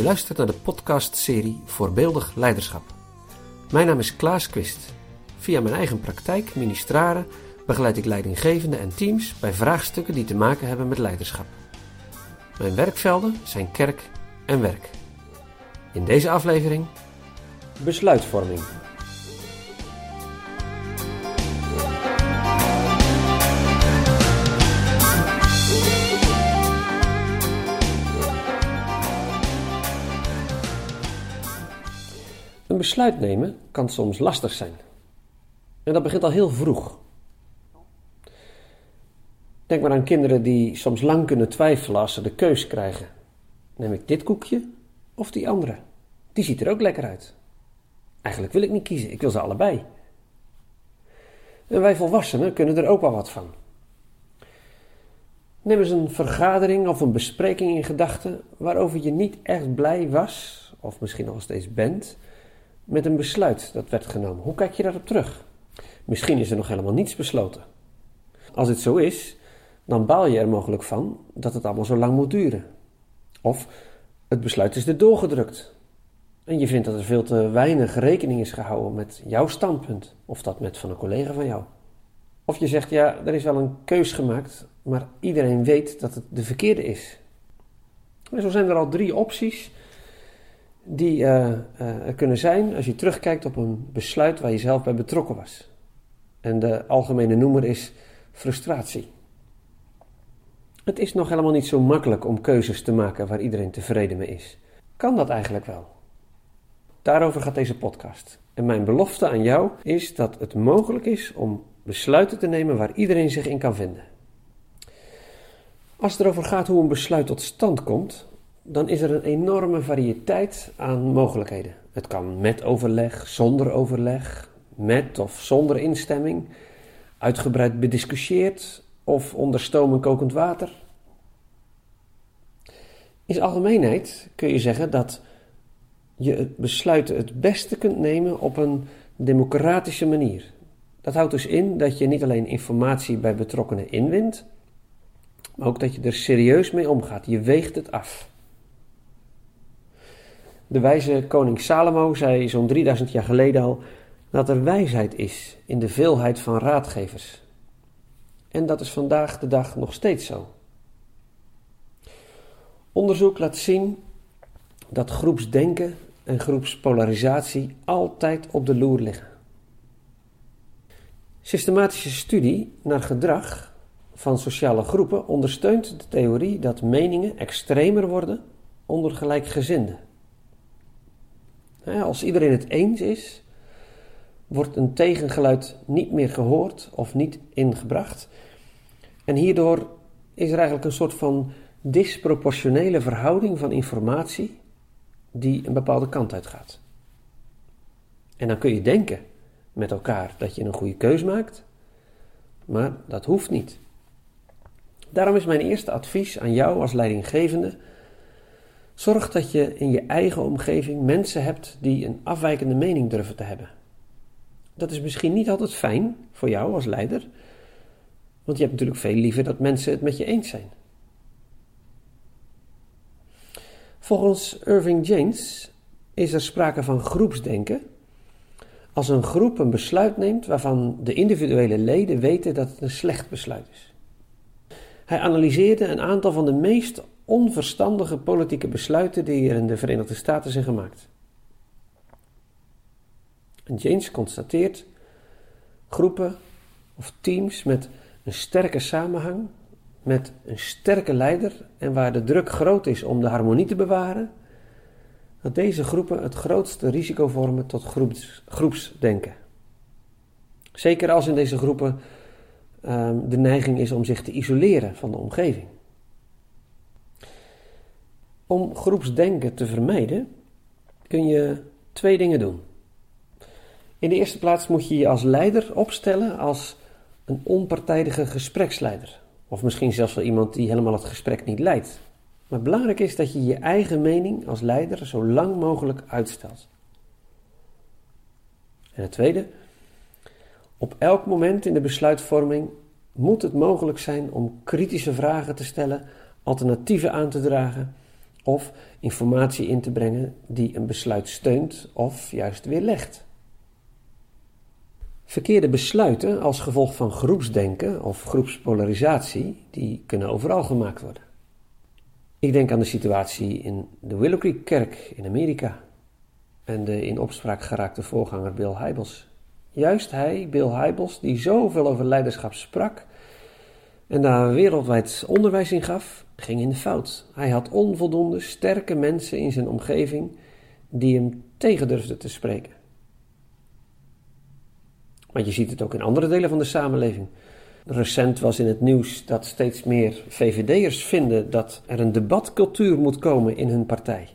Je luistert naar de podcastserie Voorbeeldig Leiderschap. Mijn naam is Klaas Quist. Via mijn eigen praktijk, ministraren, begeleid ik leidinggevenden en teams bij vraagstukken die te maken hebben met leiderschap. Mijn werkvelden zijn kerk en werk. In deze aflevering besluitvorming. Besluit nemen kan soms lastig zijn. En dat begint al heel vroeg. Denk maar aan kinderen die soms lang kunnen twijfelen als ze de keus krijgen. Neem ik dit koekje of die andere? Die ziet er ook lekker uit. Eigenlijk wil ik niet kiezen, ik wil ze allebei. En wij volwassenen kunnen er ook wel wat van. Neem eens een vergadering of een bespreking in gedachten waarover je niet echt blij was, of misschien nog steeds bent, met een besluit dat werd genomen. Hoe kijk je daarop terug? Misschien is er nog helemaal niets besloten. Als het zo is, dan baal je er mogelijk van dat het allemaal zo lang moet duren. Of het besluit is er doorgedrukt. En je vindt dat er veel te weinig rekening is gehouden met jouw standpunt, of dat met van een collega van jou. Of je zegt, ja, er is wel een keus gemaakt, maar iedereen weet dat het de verkeerde is. En zo zijn er al drie opties die uh, uh, er kunnen zijn als je terugkijkt op een besluit waar je zelf bij betrokken was. En de algemene noemer is frustratie. Het is nog helemaal niet zo makkelijk om keuzes te maken waar iedereen tevreden mee is. Kan dat eigenlijk wel? Daarover gaat deze podcast. En mijn belofte aan jou is dat het mogelijk is om besluiten te nemen waar iedereen zich in kan vinden. Als het erover gaat hoe een besluit tot stand komt, dan is er een enorme variëteit aan mogelijkheden. Het kan met overleg, zonder overleg, met of zonder instemming, uitgebreid bediscussieerd of onder stoom en kokend water. In algemeenheid kun je zeggen dat je het besluiten het beste kunt nemen op een democratische manier. Dat houdt dus in dat je niet alleen informatie bij betrokkenen inwint, maar ook dat je er serieus mee omgaat. Je weegt het af. De wijze koning Salomo zei zo'n 3000 jaar geleden al dat er wijsheid is in de veelheid van raadgevers. En dat is vandaag de dag nog steeds zo. Onderzoek laat zien dat groepsdenken en groepspolarisatie altijd op de loer liggen. Systematische studie naar gedrag van sociale groepen ondersteunt de theorie dat meningen extremer worden onder gelijkgezinden. Als iedereen het eens is, wordt een tegengeluid niet meer gehoord of niet ingebracht. En hierdoor is er eigenlijk een soort van disproportionele verhouding van informatie die een bepaalde kant uitgaat. En dan kun je denken met elkaar dat je een goede keus maakt, maar dat hoeft niet. Daarom is mijn eerste advies aan jou als leidinggevende Zorg dat je in je eigen omgeving mensen hebt die een afwijkende mening durven te hebben. Dat is misschien niet altijd fijn voor jou als leider, want je hebt natuurlijk veel liever dat mensen het met je eens zijn. Volgens Irving James is er sprake van groepsdenken als een groep een besluit neemt waarvan de individuele leden weten dat het een slecht besluit is. Hij analyseerde een aantal van de meest onverstandige politieke besluiten die er in de Verenigde Staten zijn gemaakt. En James constateert groepen of teams met een sterke samenhang, met een sterke leider en waar de druk groot is om de harmonie te bewaren, dat deze groepen het grootste risico vormen tot groeps, groepsdenken. Zeker als in deze groepen um, de neiging is om zich te isoleren van de omgeving. Om groepsdenken te vermijden kun je twee dingen doen. In de eerste plaats moet je je als leider opstellen als een onpartijdige gespreksleider. Of misschien zelfs wel iemand die helemaal het gesprek niet leidt. Maar belangrijk is dat je je eigen mening als leider zo lang mogelijk uitstelt. En het tweede, op elk moment in de besluitvorming moet het mogelijk zijn om kritische vragen te stellen, alternatieven aan te dragen of informatie in te brengen die een besluit steunt of juist weerlegt. Verkeerde besluiten als gevolg van groepsdenken of groepspolarisatie, die kunnen overal gemaakt worden. Ik denk aan de situatie in de Willow Creek Kerk in Amerika en de in opspraak geraakte voorganger Bill Hybels. Juist hij, Bill Hybels, die zoveel over leiderschap sprak en daar wereldwijd onderwijs in gaf, ging in de fout. Hij had onvoldoende sterke mensen in zijn omgeving die hem tegen durfden te spreken. Want je ziet het ook in andere delen van de samenleving. Recent was in het nieuws dat steeds meer VVD'ers vinden dat er een debatcultuur moet komen in hun partij.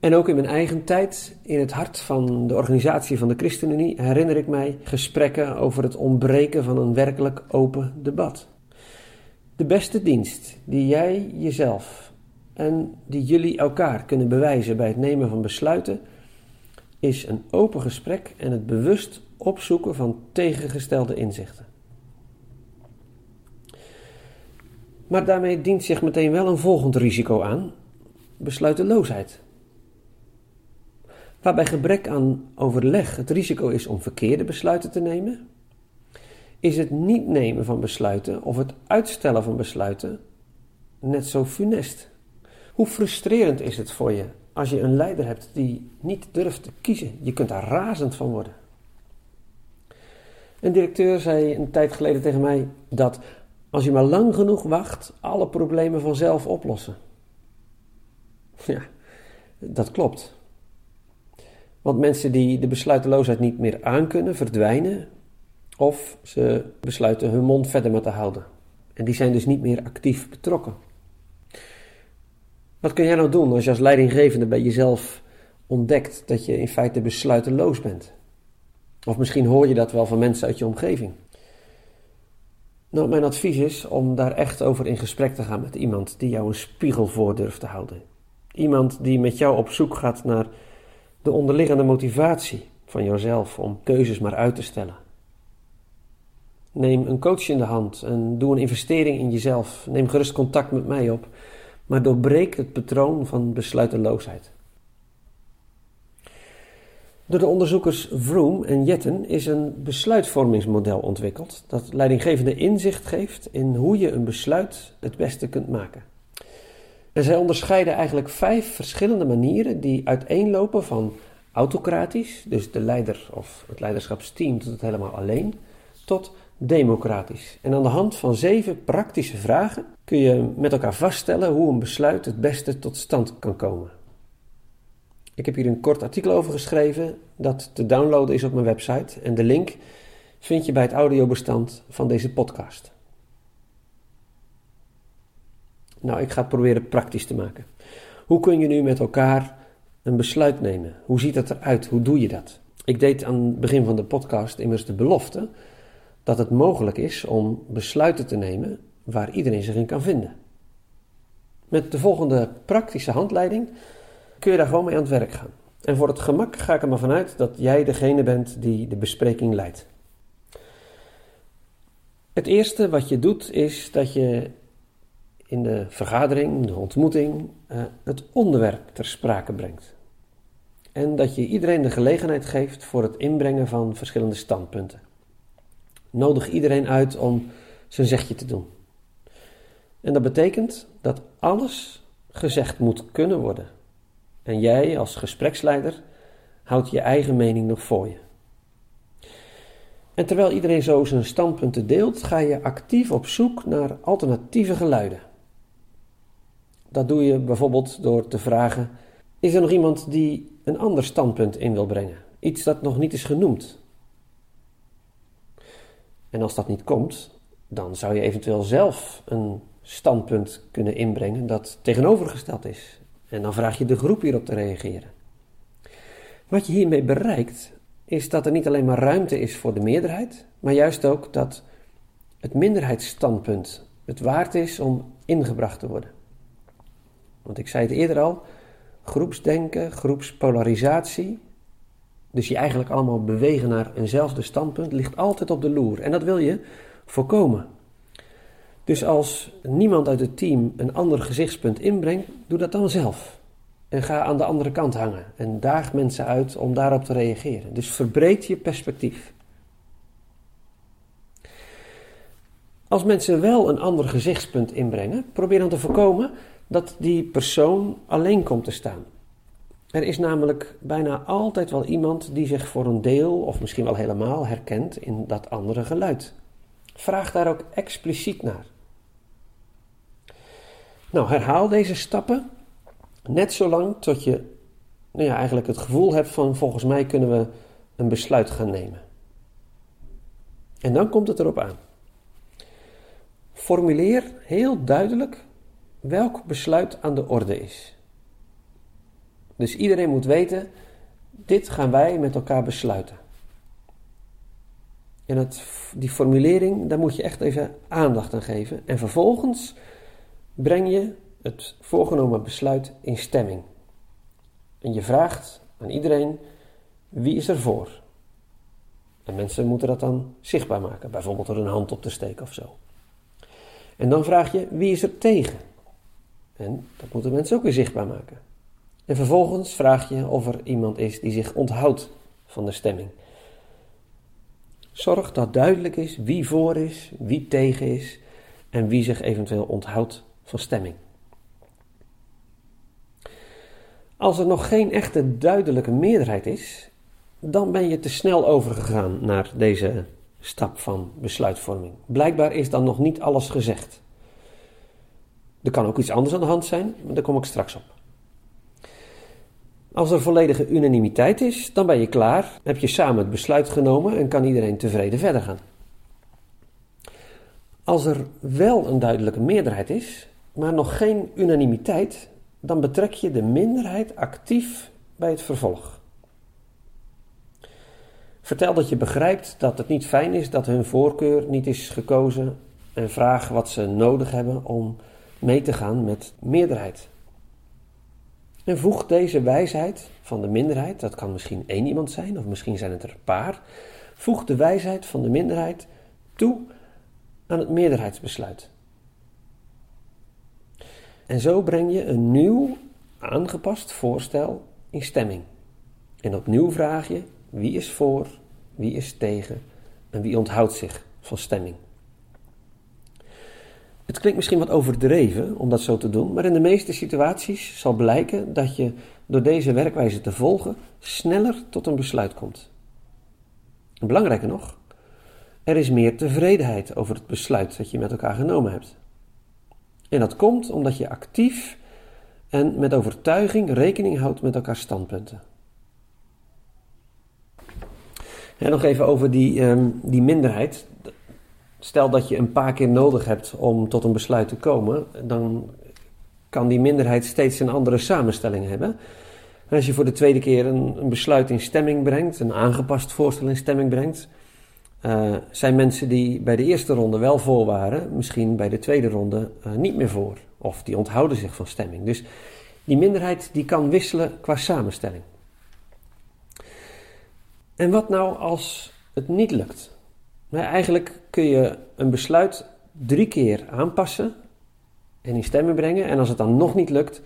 En ook in mijn eigen tijd, in het hart van de organisatie van de ChristenUnie, herinner ik mij gesprekken over het ontbreken van een werkelijk open debat. De beste dienst die jij jezelf en die jullie elkaar kunnen bewijzen bij het nemen van besluiten, is een open gesprek en het bewust opzoeken van tegengestelde inzichten. Maar daarmee dient zich meteen wel een volgend risico aan: besluiteloosheid. Waarbij gebrek aan overleg het risico is om verkeerde besluiten te nemen, is het niet nemen van besluiten of het uitstellen van besluiten net zo funest. Hoe frustrerend is het voor je als je een leider hebt die niet durft te kiezen? Je kunt daar razend van worden. Een directeur zei een tijd geleden tegen mij dat als je maar lang genoeg wacht, alle problemen vanzelf oplossen. Ja, dat klopt. Want mensen die de besluiteloosheid niet meer aankunnen, verdwijnen. Of ze besluiten hun mond verder maar te houden. En die zijn dus niet meer actief betrokken. Wat kun jij nou doen als je als leidinggevende bij jezelf ontdekt dat je in feite besluiteloos bent? Of misschien hoor je dat wel van mensen uit je omgeving. Nou, mijn advies is om daar echt over in gesprek te gaan met iemand die jou een spiegel voor durft te houden. Iemand die met jou op zoek gaat naar de onderliggende motivatie van jouzelf om keuzes maar uit te stellen. Neem een coach in de hand en doe een investering in jezelf. Neem gerust contact met mij op, maar doorbreek het patroon van besluiteloosheid. Door de onderzoekers Vroom en Jetten is een besluitvormingsmodel ontwikkeld dat leidinggevende inzicht geeft in hoe je een besluit het beste kunt maken. En zij onderscheiden eigenlijk vijf verschillende manieren die uiteenlopen van autocratisch, dus de leider of het leiderschapsteam doet het helemaal alleen, tot democratisch. En aan de hand van zeven praktische vragen kun je met elkaar vaststellen hoe een besluit het beste tot stand kan komen. Ik heb hier een kort artikel over geschreven dat te downloaden is op mijn website en de link vind je bij het audiobestand van deze podcast. Nou, ik ga het proberen praktisch te maken. Hoe kun je nu met elkaar een besluit nemen? Hoe ziet dat eruit? Hoe doe je dat? Ik deed aan het begin van de podcast immers de belofte dat het mogelijk is om besluiten te nemen waar iedereen zich in kan vinden. Met de volgende praktische handleiding kun je daar gewoon mee aan het werk gaan. En voor het gemak ga ik er maar vanuit dat jij degene bent die de bespreking leidt. Het eerste wat je doet is dat je in de vergadering, de ontmoeting, eh, het onderwerp ter sprake brengt. En dat je iedereen de gelegenheid geeft voor het inbrengen van verschillende standpunten. Nodig iedereen uit om zijn zegje te doen. En dat betekent dat alles gezegd moet kunnen worden. En jij als gespreksleider houdt je eigen mening nog voor je. En terwijl iedereen zo zijn standpunten deelt, ga je actief op zoek naar alternatieve geluiden. Dat doe je bijvoorbeeld door te vragen: is er nog iemand die een ander standpunt in wil brengen? Iets dat nog niet is genoemd. En als dat niet komt, dan zou je eventueel zelf een standpunt kunnen inbrengen dat tegenovergesteld is. En dan vraag je de groep hierop te reageren. Wat je hiermee bereikt, is dat er niet alleen maar ruimte is voor de meerderheid, maar juist ook dat het minderheidsstandpunt het waard is om ingebracht te worden. Want ik zei het eerder al, groepsdenken, groepspolarisatie, dus je eigenlijk allemaal bewegen naar eenzelfde standpunt, ligt altijd op de loer. En dat wil je voorkomen. Dus als niemand uit het team een ander gezichtspunt inbrengt, doe dat dan zelf. en ga aan de andere kant hangen en daag mensen uit om daarop te reageren. Dus verbreed je perspectief. Als mensen wel een ander gezichtspunt inbrengen, probeer dan te voorkomen dat die persoon alleen komt te staan. Er is namelijk bijna altijd wel iemand die zich voor een deel of misschien wel helemaal herkent in dat andere geluid. Vraag daar ook expliciet naar. Nou, herhaal deze stappen net zolang tot je nou ja, eigenlijk het gevoel hebt van volgens mij kunnen we een besluit gaan nemen. En dan komt het erop aan. Formuleer heel duidelijk welk besluit aan de orde is. Dus iedereen moet weten, dit gaan wij met elkaar besluiten. En het, die formulering, daar moet je echt even aandacht aan geven. En vervolgens breng je het voorgenomen besluit in stemming. En je vraagt aan iedereen, wie is er voor? En mensen moeten dat dan zichtbaar maken, bijvoorbeeld door een hand op te steken of zo. En dan vraag je, wie is er tegen? En dat moeten mensen ook weer zichtbaar maken. En vervolgens vraag je of er iemand is die zich onthoudt van de stemming. Zorg dat duidelijk is wie voor is, wie tegen is en wie zich eventueel onthoudt van stemming. Als er nog geen echte duidelijke meerderheid is, dan ben je te snel overgegaan naar deze stap van besluitvorming. Blijkbaar is dan nog niet alles gezegd. Er kan ook iets anders aan de hand zijn, maar daar kom ik straks op. Als er volledige unanimiteit is, dan ben je klaar, heb je samen het besluit genomen en kan iedereen tevreden verder gaan. Als er wel een duidelijke meerderheid is, maar nog geen unanimiteit, dan betrek je de minderheid actief bij het vervolg. Vertel dat je begrijpt dat het niet fijn is dat hun voorkeur niet is gekozen en vraag wat ze nodig hebben om mee te gaan met meerderheid. En voeg deze wijsheid van de minderheid, dat kan misschien één iemand zijn of misschien zijn het er een paar, voeg de wijsheid van de minderheid toe aan het meerderheidsbesluit. En zo breng je een nieuw, aangepast voorstel in stemming. En opnieuw vraag je wie is voor, wie is tegen en wie onthoudt zich van stemming. Het klinkt misschien wat overdreven om dat zo te doen, maar in de meeste situaties zal blijken dat je door deze werkwijze te volgen sneller tot een besluit komt. Belangrijker nog, er is meer tevredenheid over het besluit dat je met elkaar genomen hebt. En dat komt omdat je actief en met overtuiging rekening houdt met elkaars standpunten. En nog even over die, um, die minderheid. Stel dat je een paar keer nodig hebt om tot een besluit te komen, dan kan die minderheid steeds een andere samenstelling hebben. En als je voor de tweede keer een, besluit in stemming brengt, een aangepast voorstel in stemming brengt, uh, zijn mensen die bij de eerste ronde wel voor waren, misschien bij de tweede ronde uh, niet meer voor. Of die onthouden zich van stemming. Dus die minderheid die kan wisselen qua samenstelling. En wat nou als het niet lukt? Nou, eigenlijk kun je een besluit drie keer aanpassen en in stemming brengen. En als het dan nog niet lukt,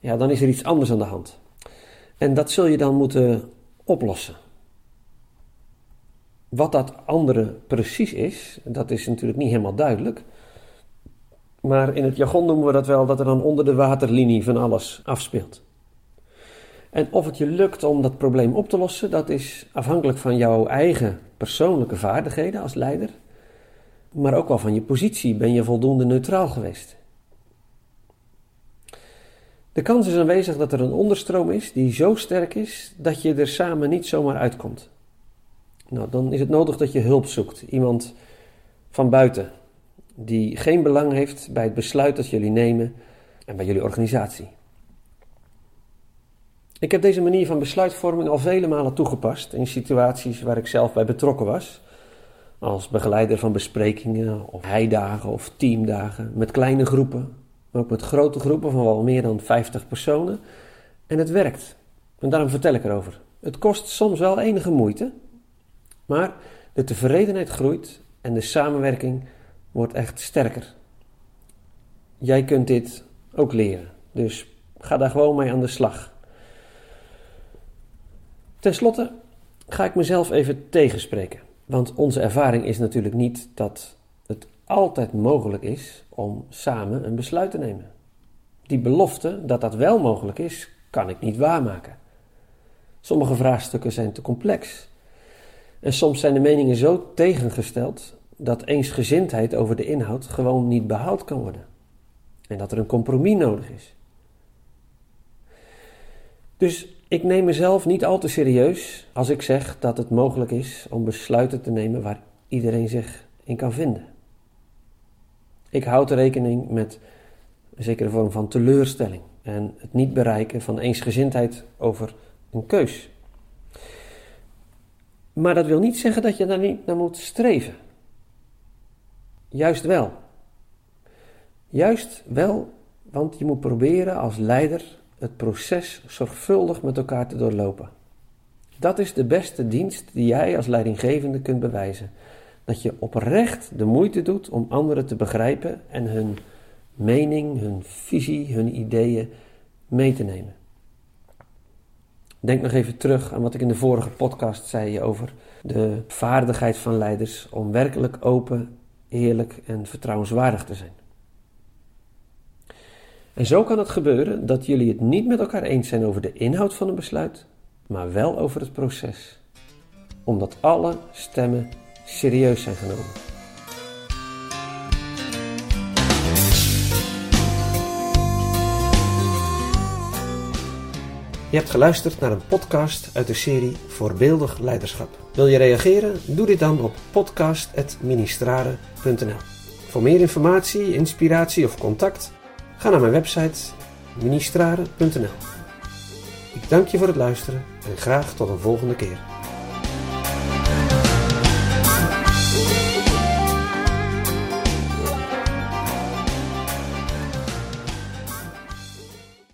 ja, dan is er iets anders aan de hand. En dat zul je dan moeten oplossen. Wat dat andere precies is, dat is natuurlijk niet helemaal duidelijk. Maar in het jargon noemen we dat wel dat er dan onder de waterlinie van alles afspeelt. En of het je lukt om dat probleem op te lossen, dat is afhankelijk van jouw eigen persoonlijke vaardigheden als leider, maar ook wel van je positie. Ben je voldoende neutraal geweest? De kans is aanwezig dat er een onderstroom is die zo sterk is dat je er samen niet zomaar uitkomt. Nou, dan is het nodig dat je hulp zoekt. Iemand van buiten die geen belang heeft bij het besluit dat jullie nemen en bij jullie organisatie. Ik heb deze manier van besluitvorming al vele malen toegepast in situaties waar ik zelf bij betrokken was. Als begeleider van besprekingen of heidagen of teamdagen met kleine groepen, maar ook met grote groepen van wel meer dan 50 personen. En het werkt. En daarom vertel ik erover. Het kost soms wel enige moeite, maar de tevredenheid groeit en de samenwerking wordt echt sterker. Jij kunt dit ook leren. Dus Ga daar gewoon mee aan de slag. Ten slotte ga ik mezelf even tegenspreken. Want onze ervaring is natuurlijk niet dat het altijd mogelijk is om samen een besluit te nemen. Die belofte dat dat wel mogelijk is, kan ik niet waarmaken. Sommige vraagstukken zijn te complex. En soms zijn de meningen zo tegengesteld dat eensgezindheid over de inhoud gewoon niet behaald kan worden. En dat er een compromis nodig is. Dus ik neem mezelf niet al te serieus als ik zeg dat het mogelijk is om besluiten te nemen waar iedereen zich in kan vinden. Ik houd rekening met een zekere vorm van teleurstelling en het niet bereiken van eensgezindheid over een keus. Maar dat wil niet zeggen dat je daar niet naar moet streven. Juist wel. Juist wel, want je moet proberen als leider het proces zorgvuldig met elkaar te doorlopen. Dat is de beste dienst die jij als leidinggevende kunt bewijzen. Dat je oprecht de moeite doet om anderen te begrijpen en hun mening, hun visie, hun ideeën mee te nemen. Denk nog even terug aan wat ik in de vorige podcast zei over de vaardigheid van leiders om werkelijk open, eerlijk en vertrouwenswaardig te zijn. En zo kan het gebeuren dat jullie het niet met elkaar eens zijn over de inhoud van een besluit, maar wel over het proces. Omdat alle stemmen serieus zijn genomen. Je hebt geluisterd naar een podcast uit de serie Voorbeeldig Leiderschap. Wil je reageren? Doe dit dan op podcast.ministrare.nl. Voor meer informatie, inspiratie of contact, ga naar mijn website ministrare.nl. Ik dank je voor het luisteren en graag tot een volgende keer.